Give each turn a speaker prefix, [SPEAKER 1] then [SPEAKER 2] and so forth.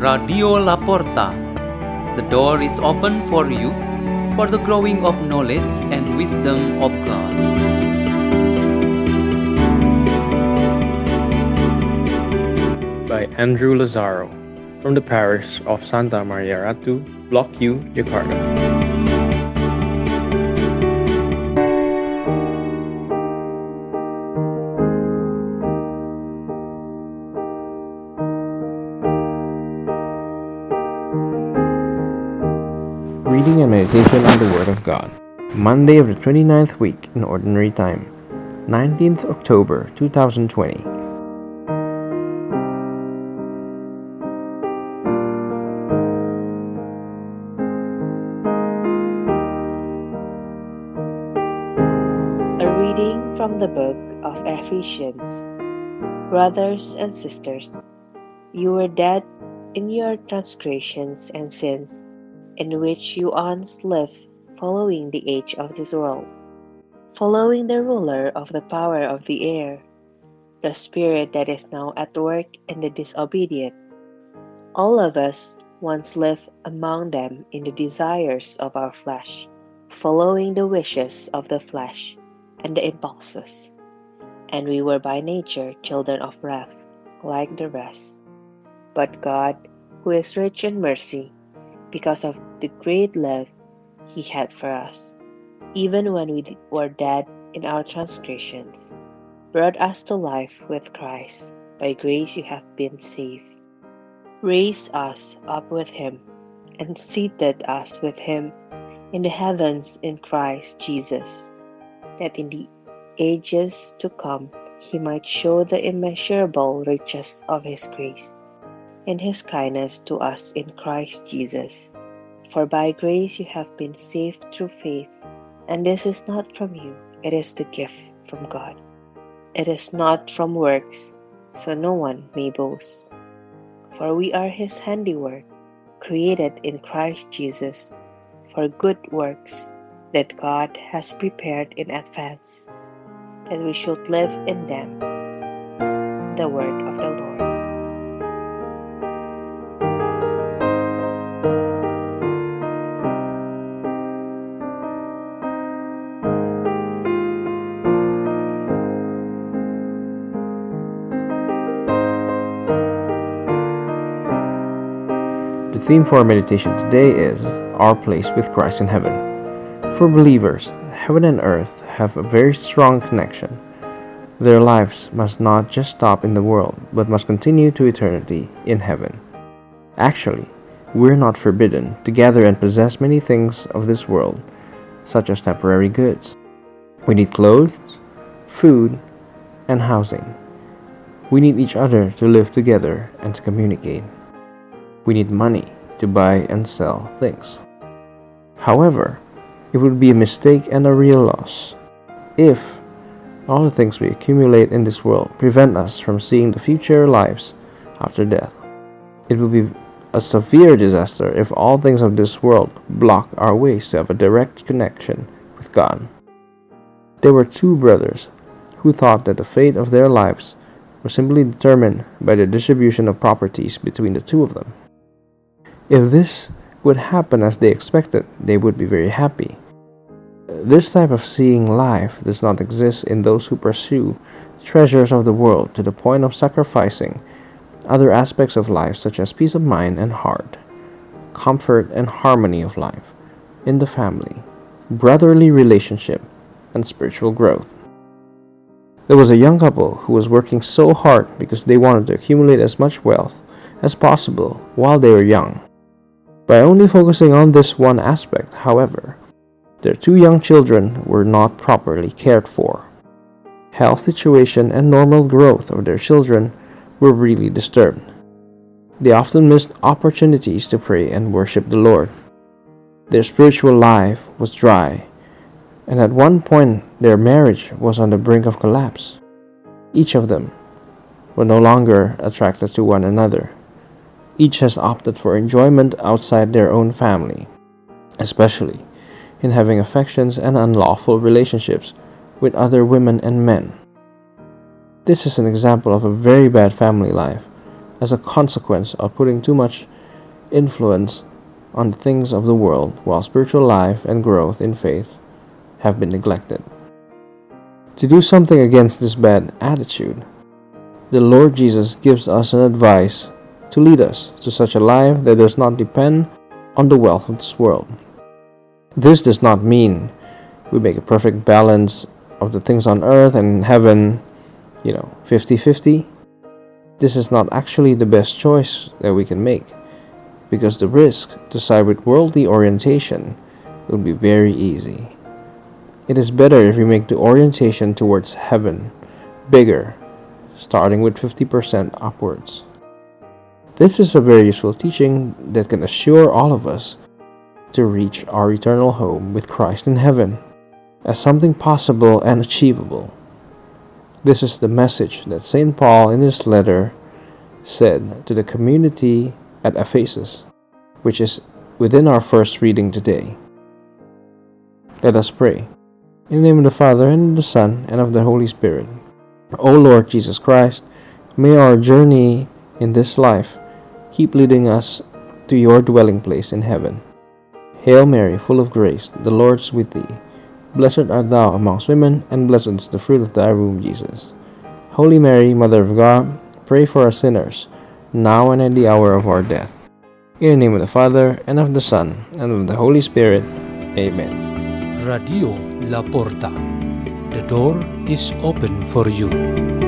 [SPEAKER 1] Radio La Porta. The door is open for you for the growing of knowledge and wisdom of God.
[SPEAKER 2] by Andrew Lazaro from the parish of Santa Maria Ratu, Block Q, Jakarta. Reading and meditation on the Word of God. Monday of the 29th week in Ordinary Time, 19th October 2020.
[SPEAKER 3] A reading from the book of Ephesians. Brothers and sisters, you were dead in your transgressions and sins, in which you once lived, following the age of this world, following the ruler of the power of the air, the spirit that is now at work in the disobedient. All of us once lived among them in the desires of our flesh, following the wishes of the flesh and the impulses. And we were by nature children of wrath, like the rest. But God, who is rich in mercy, because of the great love He had for us, even when we were dead in our transgressions, brought us to life with Christ. By grace you have been saved. Raised us up with Him, and seated us with Him in the heavens in Christ Jesus, that in the ages to come He might show the immeasurable riches of His grace and His kindness to us in Christ Jesus. For by grace you have been saved through faith, and this is not from you, it is the gift from God. It is not from works, so no one may boast. For we are His handiwork, created in Christ Jesus for good works that God has prepared in advance, that we should live in them. The word of the Lord.
[SPEAKER 2] The theme for our meditation today is Our Place with Christ in Heaven. For believers, heaven and earth have a very strong connection. Their lives must not just stop in the world, but must continue to eternity in heaven. Actually, we're not forbidden to gather and possess many things of this world, such as temporary goods. We need clothes, food, and housing. We need each other to live together and to communicate. We need money to buy and sell things. However, it would be a mistake and a real loss if all the things we accumulate in this world prevent us from seeing the future lives after death. It would be a severe disaster if all things of this world block our ways to have a direct connection with God. There were two brothers who thought that the fate of their lives was simply determined by the distribution of properties between the two of them. If this would happen as they expected, they would be very happy. This type of seeing life does not exist in those who pursue treasures of the world to the point of sacrificing other aspects of life, such as peace of mind and heart, comfort and harmony of life in the family, brotherly relationship, and spiritual growth. There was a young couple who was working so hard because they wanted to accumulate as much wealth as possible while they were young. By only focusing on this one aspect, however, their two young children were not properly cared for. Health situation and normal growth of their children were really disturbed. They often missed opportunities to pray and worship the Lord. Their spiritual life was dry, and at one point their marriage was on the brink of collapse. Each of them were no longer attracted to one another. Each has opted for enjoyment outside their own family, especially in having affections and unlawful relationships with other women and men. This is an example of a very bad family life, as a consequence of putting too much influence on the things of the world while spiritual life and growth in faith have been neglected. To do something against this bad attitude, the Lord Jesus gives us an advice to lead us to such a life that does not depend on the wealth of this world. This does not mean we make a perfect balance of the things on earth and heaven, you know, 50 50. This is not actually the best choice that we can make because the risk to side with worldly orientation would be very easy. It is better if we make the orientation towards heaven bigger, starting with 50% upwards. This is a very useful teaching that can assure all of us to reach our eternal home with Christ in heaven as something possible and achievable. This is the message that St. Paul in his letter said to the community at Ephesus, which is within our first reading today. Let us pray. In the name of the Father, and of the Son, and of the Holy Spirit. O Lord Jesus Christ, may our journey in this life keep leading us to your dwelling place in heaven. Hail Mary, full of grace, the Lord is with thee. Blessed art thou amongst women, and blessed is the fruit of thy womb, Jesus. Holy Mary, Mother of God, pray for us sinners, now and at the hour of our death. In the name of the Father, and of the Son, and of the Holy Spirit. Amen.
[SPEAKER 4] Radio La Porta. The door is open for you.